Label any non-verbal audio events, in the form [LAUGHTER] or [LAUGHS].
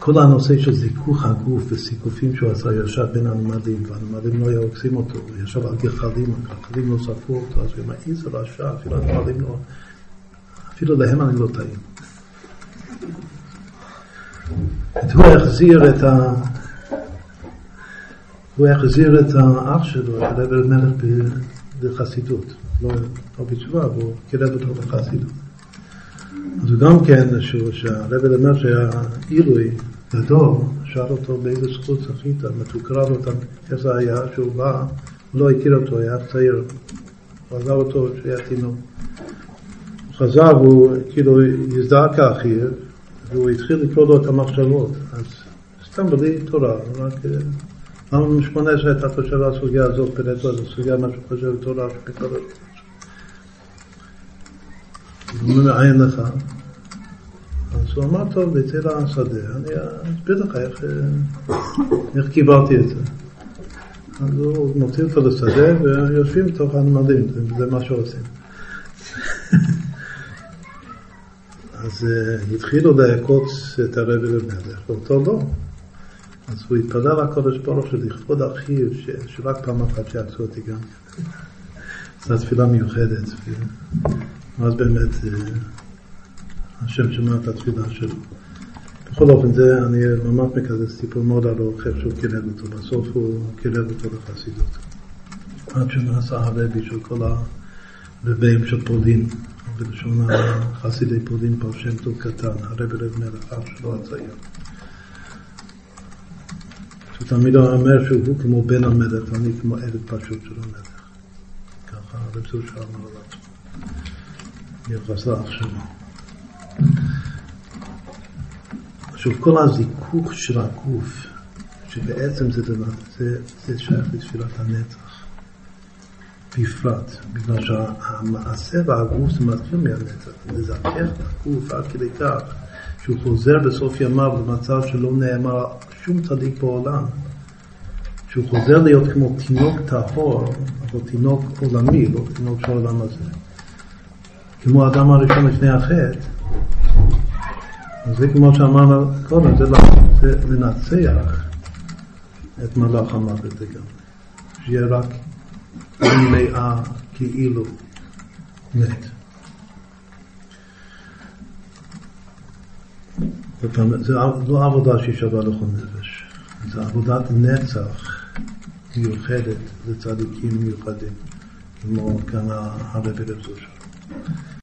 כל הנושא של זיכוך הגוף וסיכופים שהוא עשה ישב בין הנמדים, והנמדים לא היו עוקסים אותו, הוא ישב על גחלים, הגחלים לא שרפו אותו, אז הוא מעיז השעה, אפילו הנמדים לא, אפילו להם אני לא טעים. הוא החזיר את ה... הוא החזיר את האח שלו, את הרב מלך בחסידות, לא, לא בתשובה, והוא קירב אותו לחסידות. אז גם כן, שהרב אומר שהיה עילוי גדול, שאל אותו באיזה זכות זכית, מתוקרב אותם, איך זה היה, שהוא בא, הוא לא הכיר אותו, היה צעיר, הוא עזב אותו כשהיה תינוק. הוא חזר והוא כאילו הזדהה כאחיר, והוא התחיל לקרוא לו את המחשבות, אז סתם בלי תורה, רק... למה משמונה עשרה אתה חושב על הסוגיה הזאת, פלטו, זו סוגיה מה שהוא חושב בתורה, שפיקוד הוא אין לך. אז הוא אמר, טוב, נצא לשדה, אני אסביר לך איך, איך קיבלתי את זה. אז הוא מוציא אותו לשדה ויושבים בתוך הנמלים, זה, זה מה שעושים. [LAUGHS] אז uh, התחילו לעקוץ את הרבי למלך, ואותו לא. אז הוא התפלל לקודש ברוך שלכבוד אחיו, שרק פעם אחת שיעצו אותי גם. [LAUGHS] זו תפילה מיוחדת. ואז באמת אה, השם שמע את התפילה שלו. בכל אופן, זה, אני ממש מקזז סיפור מאוד ארוך, איך שהוא קילל אותו. בסוף הוא קילל אותו לחסידות. עד שנעשה הרבי של כל הרבים של פולין, בלשון החסידי פולין, פה שם טוב קטן, הרבי רב מלך, אח שלו הצעיר. הוא תמיד אומר שהוא כמו בן המלך, ואני כמו עבד פשוט של המלך. ככה הרב זושר אמר על. לאח שלו. עכשיו, כל הזיכוך של הגוף, שבעצם זה, דבר, זה, זה שייך לתפילת הנצח, בפרט, בגלל שהמעשה והגוף זה מתחיל מהנצח, לזכך את הגוף עד כדי כך שהוא חוזר בסוף ימיו במצב שלא נאמר שום צדיק בעולם, שהוא חוזר להיות כמו תינוק טהור, אבל תינוק עולמי, לא תינוק של העולם הזה. כמו האדם הראשון לפני החטא, זה כמו שאמרנו קודם, זה, לנצח את מלאך המוות לגמרי. שיהיה רק מלאה כאילו מת. זה לא עבודה שהיא שווה לכל נפש, זה עבודת נצח מיוחדת לצדיקים מיוחדים, כמו כאן הרבי רב זושר.